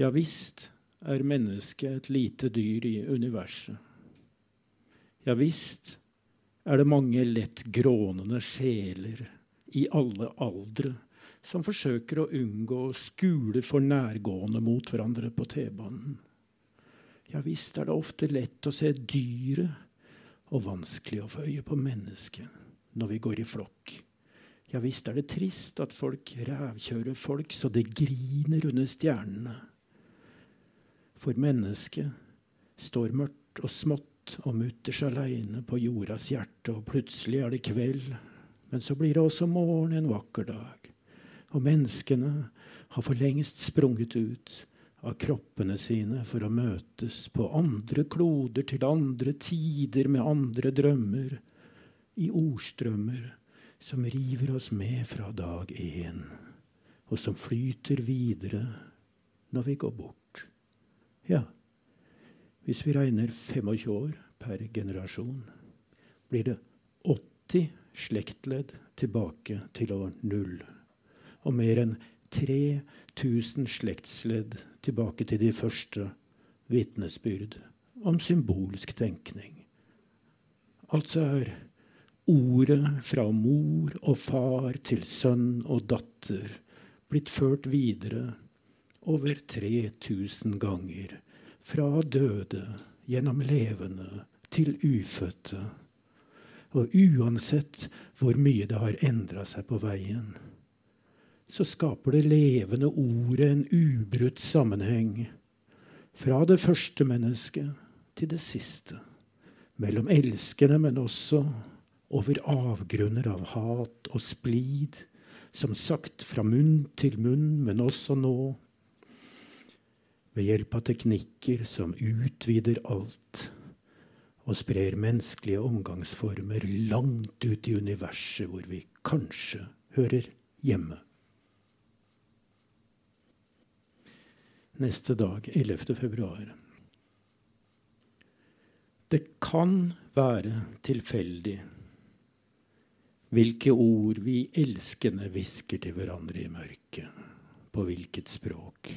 Ja visst er mennesket et lite dyr i universet. Ja visst er det mange lett grånende sjeler i alle aldre som forsøker å unngå å skule for nærgående mot hverandre på T-banen. Ja visst er det ofte lett å se dyret og vanskelig å få øye på mennesket når vi går i flokk. Ja visst er det trist at folk rævkjører folk så det griner under stjernene. For mennesket står mørkt og smått og mutters aleine på jordas hjerte, og plutselig er det kveld. Men så blir det også morgen en vakker dag. Og menneskene har for lengst sprunget ut av kroppene sine for å møtes på andre kloder til andre tider med andre drømmer, i ordstrømmer som river oss med fra dag én, og som flyter videre når vi går bort. Ja, hvis vi regner 25 år per generasjon, blir det 80 slektledd tilbake til år null. Og mer enn 3000 slektsledd tilbake til de første vitnesbyrd om symbolsk tenkning. Altså er ordet fra mor og far til sønn og datter blitt ført videre over 3000 ganger. Fra døde gjennom levende til ufødte. Og uansett hvor mye det har endra seg på veien, så skaper det levende ordet en ubrutt sammenheng. Fra det første mennesket til det siste. Mellom elskende, men også over avgrunner av hat og splid, som sagt fra munn til munn, men også nå. Ved hjelp av teknikker som utvider alt og sprer menneskelige omgangsformer langt ut i universet hvor vi kanskje hører hjemme. Neste dag, 11. februar. Det kan være tilfeldig hvilke ord vi elskende hvisker til hverandre i mørket. På hvilket språk.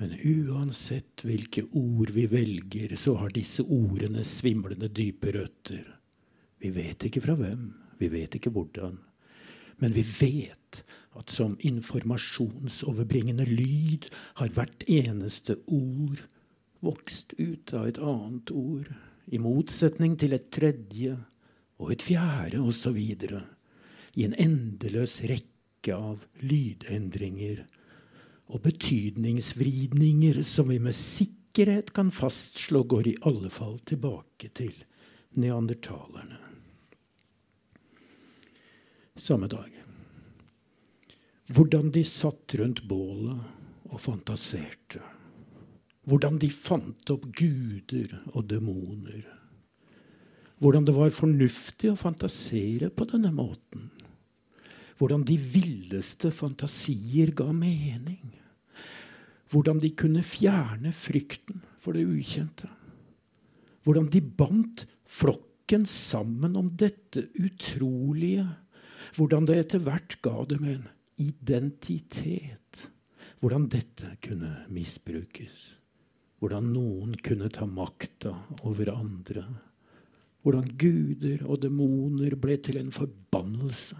Men uansett hvilke ord vi velger, så har disse ordene svimlende dype røtter. Vi vet ikke fra hvem, vi vet ikke hvordan. Men vi vet at som informasjonsoverbringende lyd har hvert eneste ord vokst ut av et annet ord, i motsetning til et tredje og et fjerde osv. I en endeløs rekke av lydendringer og betydningsvridninger som vi med sikkerhet kan fastslå går i alle fall tilbake til neandertalerne. Samme dag. Hvordan de satt rundt bålet og fantaserte. Hvordan de fant opp guder og demoner hvordan det var fornuftig å fantasere på denne måten. Hvordan de villeste fantasier ga mening. Hvordan de kunne fjerne frykten for det ukjente. Hvordan de bandt flokken sammen om dette utrolige. Hvordan det etter hvert ga dem en identitet. Hvordan dette kunne misbrukes. Hvordan noen kunne ta makta over andre hvordan guder og demoner ble til en forbannelse.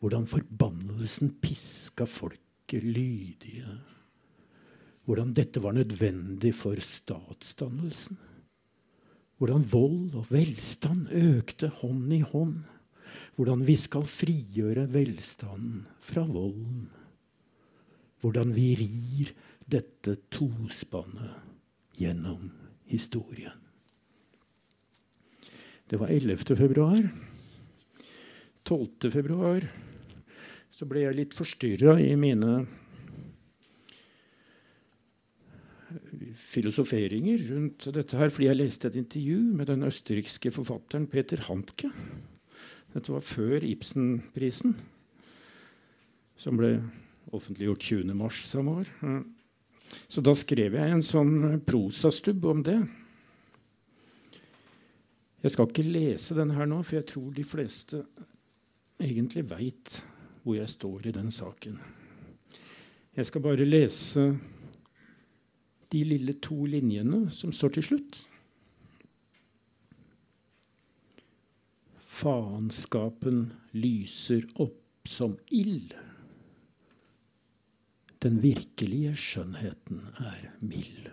Hvordan forbannelsen piska folket lydige. Hvordan dette var nødvendig for statsdannelsen. Hvordan vold og velstand økte hånd i hånd. Hvordan vi skal frigjøre velstanden fra volden. Hvordan vi rir dette tospannet gjennom historien. Det var 11. februar. 12. februar så ble jeg litt forstyrra i mine filosoferinger rundt dette her, fordi jeg leste et intervju med den østerrikske forfatteren Peter Handke. Dette var før Ibsen-prisen, som ble offentliggjort 20.3 samme år. Så da skrev jeg en sånn prosastubb om det. Jeg skal ikke lese den her nå, for jeg tror de fleste egentlig veit hvor jeg står i den saken. Jeg skal bare lese de lille to linjene som står til slutt. Faenskapen lyser opp som ild. Den virkelige skjønnheten er mild.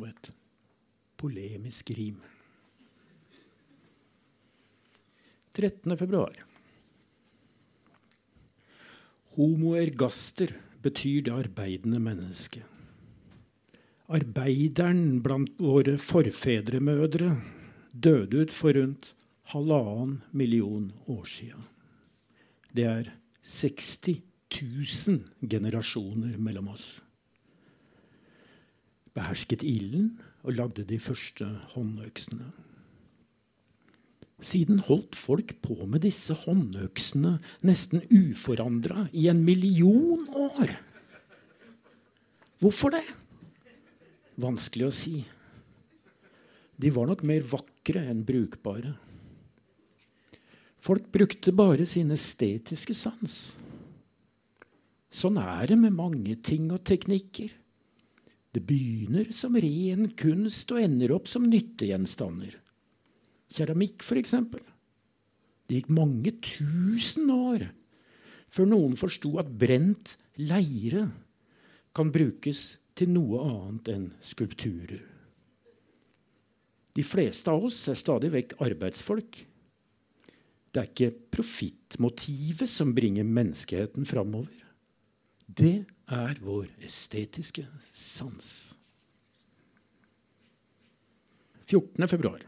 Og et polemisk rim. 13. februar. Homo ergaster betyr det arbeidende mennesket. Arbeideren blant våre forfedremødre døde ut for rundt halvannen million år sia. Det er 60 000 generasjoner mellom oss. Behersket ilden og lagde de første håndøksene. Siden holdt folk på med disse håndøksene nesten uforandra i en million år. Hvorfor det? Vanskelig å si. De var nok mer vakre enn brukbare. Folk brukte bare sin estetiske sans. Sånn er det med mange ting og teknikker. Det begynner som ren kunst og ender opp som nyttegjenstander. Keramikk, f.eks. Det gikk mange tusen år før noen forsto at brent leire kan brukes til noe annet enn skulpturer. De fleste av oss er stadig vekk arbeidsfolk. Det er ikke profittmotivet som bringer menneskeheten framover. Det er vår estetiske sans. 14. februar.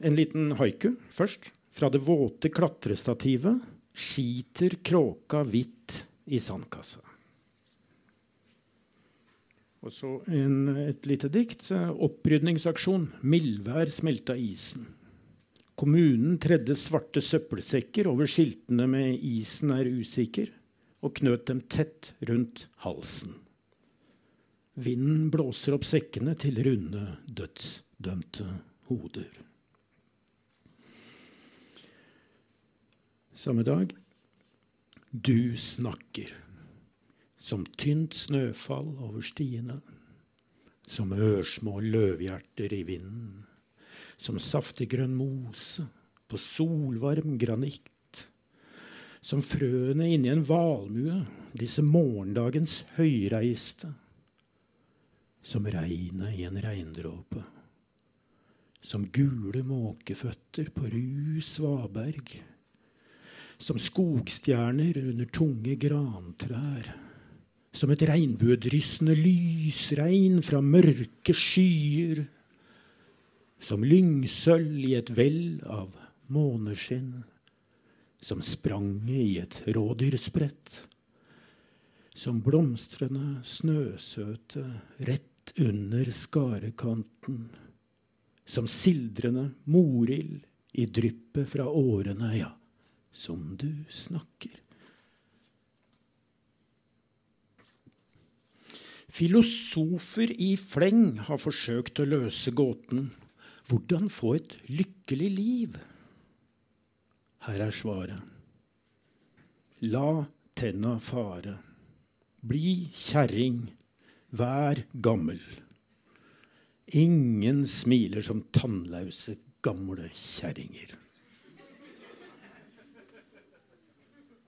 En liten haiku først. Fra det våte klatrestativet skiter kråka hvitt i sandkassa. Og så en, et lite dikt. Opprydningsaksjon. Mildvær smelta isen. Kommunen tredde svarte søppelsekker over skiltene med 'isen er usikker', og knøt dem tett rundt halsen. Vinden blåser opp sekkene til runde, dødsdømte hoder. Samme dag. Du snakker som tynt snøfall over stiene, som ørsmå løvhjerter i vinden, som saftig grønn mose på solvarm granitt, som frøene inni en valmue, disse morgendagens høyreiste, som regnet i en regndråpe, som gule måkeføtter på ru svaberg som skogstjerner under tunge grantrær. Som et regnbuedryssende lysregn fra mørke skyer. Som lyngsølv i et vell av måneskinn. Som spranget i et rådyrsprett. Som blomstrende snøsøte rett under skarekanten. Som sildrende morild i dryppet fra årene, ja som du snakker. Filosofer i fleng har forsøkt å løse gåten hvordan få et lykkelig liv. Her er svaret. La tenna fare. Bli kjerring. Vær gammel. Ingen smiler som tannlause gamle kjerringer.